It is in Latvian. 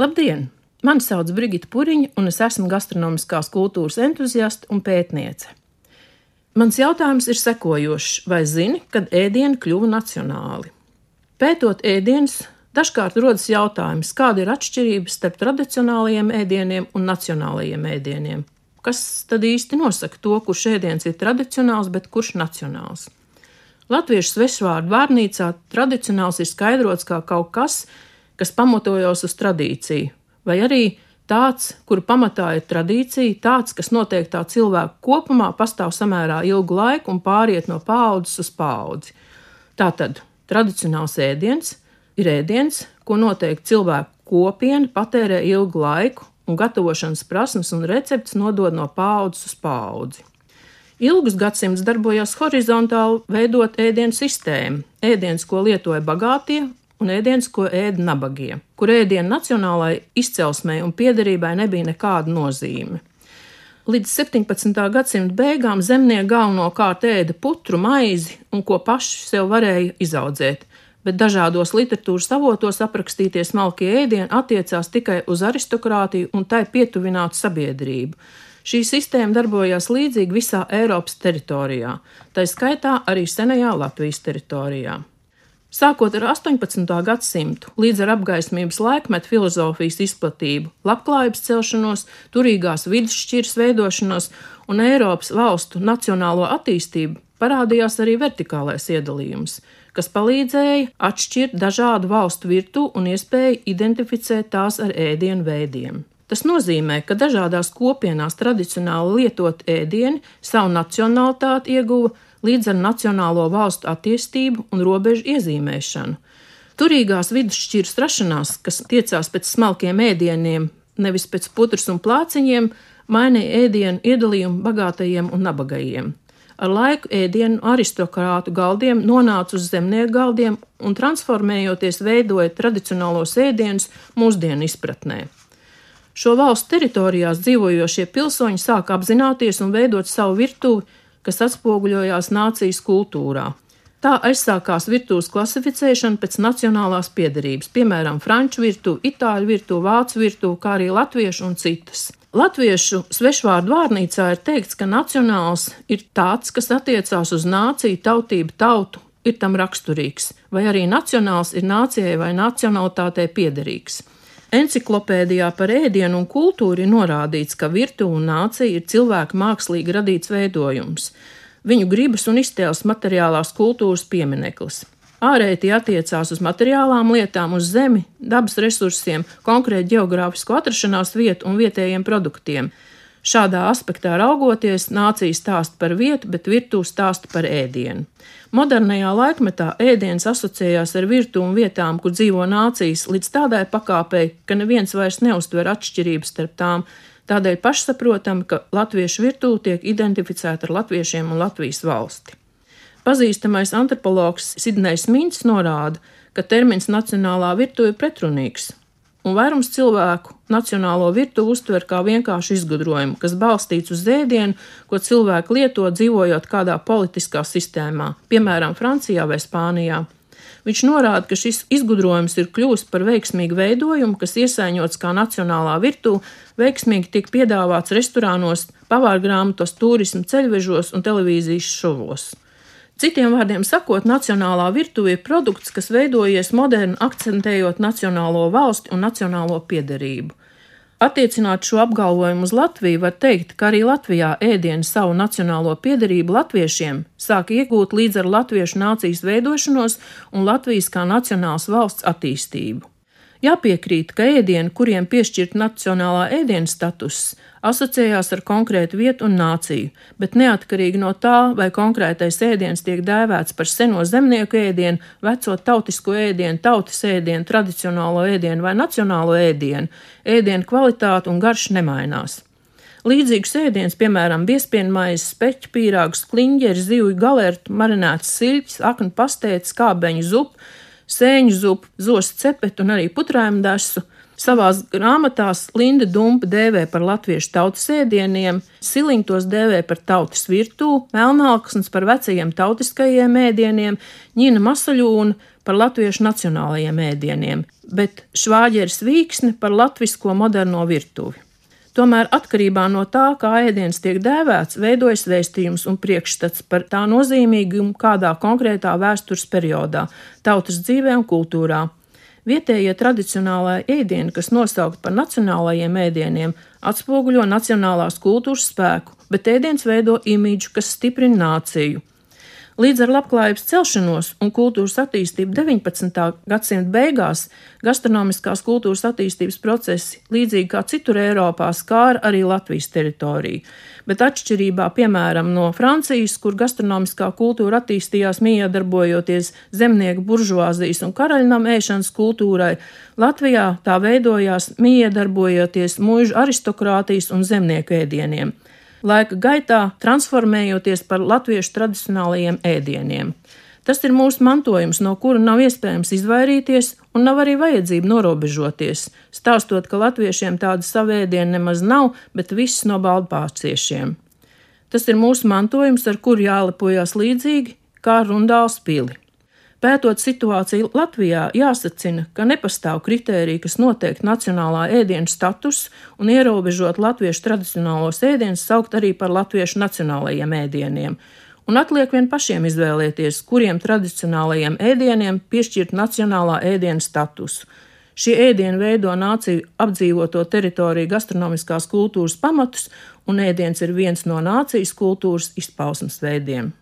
Labdien! Mani sauc Brigita Puriņa, un es esmu gastronomiskās kultūras entuziaste un pētniece. Mans jautājums ir sekojošs: vai zini, kad ēdieni kļuva nacionāli? Pētot ēdienus, dažkārt rodas jautājums, kāda ir atšķirība starp tradicionālajiem ēdieniem un nacionālajiem ēdieniem. Kas tad īsti nosaka to, kurš ēdiens ir tradicionāls, bet kurš nacionāls? Latviešu svešvārdu vārnīcā tradicionāls ir skaidrots kā kaut kas, kas pamatojas uz tradīciju, vai arī tāds, kuru pamatā ir tradīcija, tāds, kas noteiktā cilvēka kopumā pastāv samērā ilgu laiku un pāriet no paudzes uz paudzi. Tātad tradicionāls ēdiens ir ēdiens, ko noteikti cilvēku kopiena patērē ilgu laiku, un gatavošanas prasmes un receptes nodod no paudzes uz paudzi. Ilgus gadsimtus darbojās horizontāli veidot ēdienu sistēmu. Ēdiens, ko lietoja bagātie un ēdiens, ko ēda nabagie, kur ēdienu nacionālai izcelsmei un piederībai nebija nekāda nozīme. Līdz 17. gadsimta beigām zemnieki galvenokārt ēda putru, maizi un ko paši sev varēja izaudzēt, bet dažādos literatūras avotos aprakstītie smalkie ēdieni attiecās tikai uz aristokrātiju un tai pietuvinātu sabiedrību. Šī sistēma darbojās līdzīgi visā Eiropas teritorijā, tā skaitā arī senajā Latvijas teritorijā. Sākot ar 18. gadsimtu, līdz ar apgaismības laikmetu filozofijas izplatību, labklājības celšanos, turīgās vidusšķiras veidošanos un Eiropas valstu nacionālo attīstību, parādījās arī vertikālais iedalījums, kas palīdzēja atšķirt dažādu valstu virtuvi un iespēju identificēt tās ar ēdienu veidiem. Tas nozīmē, ka dažādās kopienās tradicionāli lietot ēdieni savu nacionalitāti ieguva līdz ar nacionālo valstu attīstību un robežu iezīmēšanu. Turīgās vidusšķiras rašanās, kas tiecās pēc smalkiem ēdieniem, nevis pēc putras un plāciņiem, mainīja ēdienu iedalījumu bagātajiem un nabagajiem. Ar laiku ēdienu aristokrātu galdiem nonāca uz zemnieku galdiem un transformējoties veidoja tradicionālos ēdienus mūsdienu izpratnē. Šo valstu teritorijās dzīvojošie pilsoņi sāk apzināties un veidot savu virtuvi, kas atspoguļojās nācijas kultūrā. Tā aizsākās virtuves klasificēšana pēc nacionālās piedarības, piemēram, franču virtuve, itāļu virtuve, vācu virtuve, kā arī latviešu un citas. Latviešu svešvārdu vārnīcā ir teikts, ka nacionāls ir tāds, kas attiecās uz nāciju, tautību, tautu, ir tam raksturīgs, vai arī nacionāls ir nācijai vai nacionalitātei piederīgs. Enciklopēdijā par ēdienu un kultūru ir norādīts, ka virtuve un nācija ir cilvēka mākslīgi radīts veidojums, viņu gribas un iztēles materiālās kultūras piemineklis. Ārēji tie attiecās uz materiālām lietām, uz zemi, dabas resursiem, konkrēti geogrāfisko atrašanās vietu un vietējiem produktiem. Šādā aspektā raugoties, nācija stāsta par vietu, bet virtuve stāsta par ēdienu. Modernajā laikmetā ēdiens asociējās ar virtuvi vietām, kur dzīvo nācijas, līdz tādai pakāpei, ka neviens vairs neuztver atšķirības starp tām. Tādēļ pašsaprotami, ka latviešu virtuve tiek identificēta ar latviešiem un Latvijas valsti. Pazīstamais antropologs Sidnejs Mīns norāda, ka termins nacionālā virtuve ir pretrunīgs, un vairums cilvēku nacionālo virtuvi uztver kā vienkāršu izgudrojumu, kas balstīts uz ēdienu, ko cilvēki lieto dzīvojot kādā politiskā sistēmā, piemēram, Francijā vai Spānijā. Viņš norāda, ka šis izgudrojums ir kļuvis par veiksmīgu veidojumu, kas iesaiņots kā nacionālā virtuve, veiksmīgi tiek piedāvāts restorānos, pavārgrāmatos, turismu ceļvežos un televīzijas šovos. Citiem vārdiem sakot, nacionālā virtuve ir produkts, kas veidojies moderni, akcentējot nacionālo valsti un nacionālo piederību. Attiecināt šo apgalvojumu uz Latviju, var teikt, ka arī Latvijā ēdienu savu nacionālo piederību latviešiem sāk iegūt līdz ar latviešu nācijas veidošanos un Latvijas kā nacionālas valsts attīstību. Jāpiekrīt, ka ēdieni, kuriem piešķirt nacionālā ēdienu status, asociējās ar konkrētu vietu un nāciju, bet neatkarīgi no tā, vai konkrētais ēdiens tiek dēvēts par seno zemnieku ēdienu, veco tautisko ēdienu, tautas ēdienu, tradicionālo ēdienu vai nacionālo ēdienu, ēdienu kvalitāte un garš nemainās. Līdzīgs ēdiens, piemēram, biespienmaize, speķu pīrāgs, kliņģeri, zivju galertu, marinēts silps, aknu pastēts, kābeņu zupa, sēņu zupu, zosu cepetu un arī putrājumu dasu. Savās grāmatās Linda Dumpa dēvē par latviešu tautas ēdieniem, Siliņš tos dēvē par tautas virtuvi, Melnāksns par vecajiem tautiskajiem ēdieniem, Ņina Masaļūna par latviešu nacionālajiem ēdieniem, bet švāģeris vīksni par latvisko moderno virtuvi. Tomēr atkarībā no tā, kā ēdiens tiek dēvēts, veidojas vēstījums un priekšstats par tā nozīmīgumu kādā konkrētā vēstures periodā, tautas dzīvē un kultūrā. Vietējie tradicionālā ēdieni, kas nosaukti par nacionālajiem ēdieniem, atspoguļo nacionālās kultūras spēku, bet ēdiens veido imīģu, kas stiprina nāciju. Līdz ar labklājības celšanos un kultūras attīstību 19. gadsimta beigās gastronomiskās kultūras attīstības procesi, līdzīgi kā citur Eiropā, skāra arī Latvijas teritoriju. Bet atšķirībā, piemēram, no Francijas, kur gastronomiskā kultūra attīstījās miedarbojoties zemnieku buržuāzijas un karaļnam ēšanas kultūrai, Latvijā tā veidojās miedarbojoties mužu aristokrātijas un zemnieku ēdieniem laika gaitā transformējoties par latviešu tradicionālajiem ēdieniem. Tas ir mūsu mantojums, no kura nav iespējams izvairīties, un nav arī vajadzība norobežoties, stāstot, ka latviešiem tāda savēdiena nemaz nav, bet viss no baldpāciešiem. Tas ir mūsu mantojums, ar kuru jālepojas līdzīgi kā rundāls pili. Pētot situāciju Latvijā, jāsacina, ka nepastāv kritērija, kas noteikti nacionālā ēdienu status un ierobežot latviešu tradicionālos ēdienus saukt arī par latviešu nacionālajiem ēdieniem. Un atliek vien pašiem izvēlēties, kuriem tradicionālajiem ēdieniem piešķirt nacionālā ēdienu statusu. Šie ēdieni veido nāciju apdzīvoto teritoriju gastronomiskās kultūras pamatus, un ēdiens ir viens no nācijas kultūras izpausmes veidiem.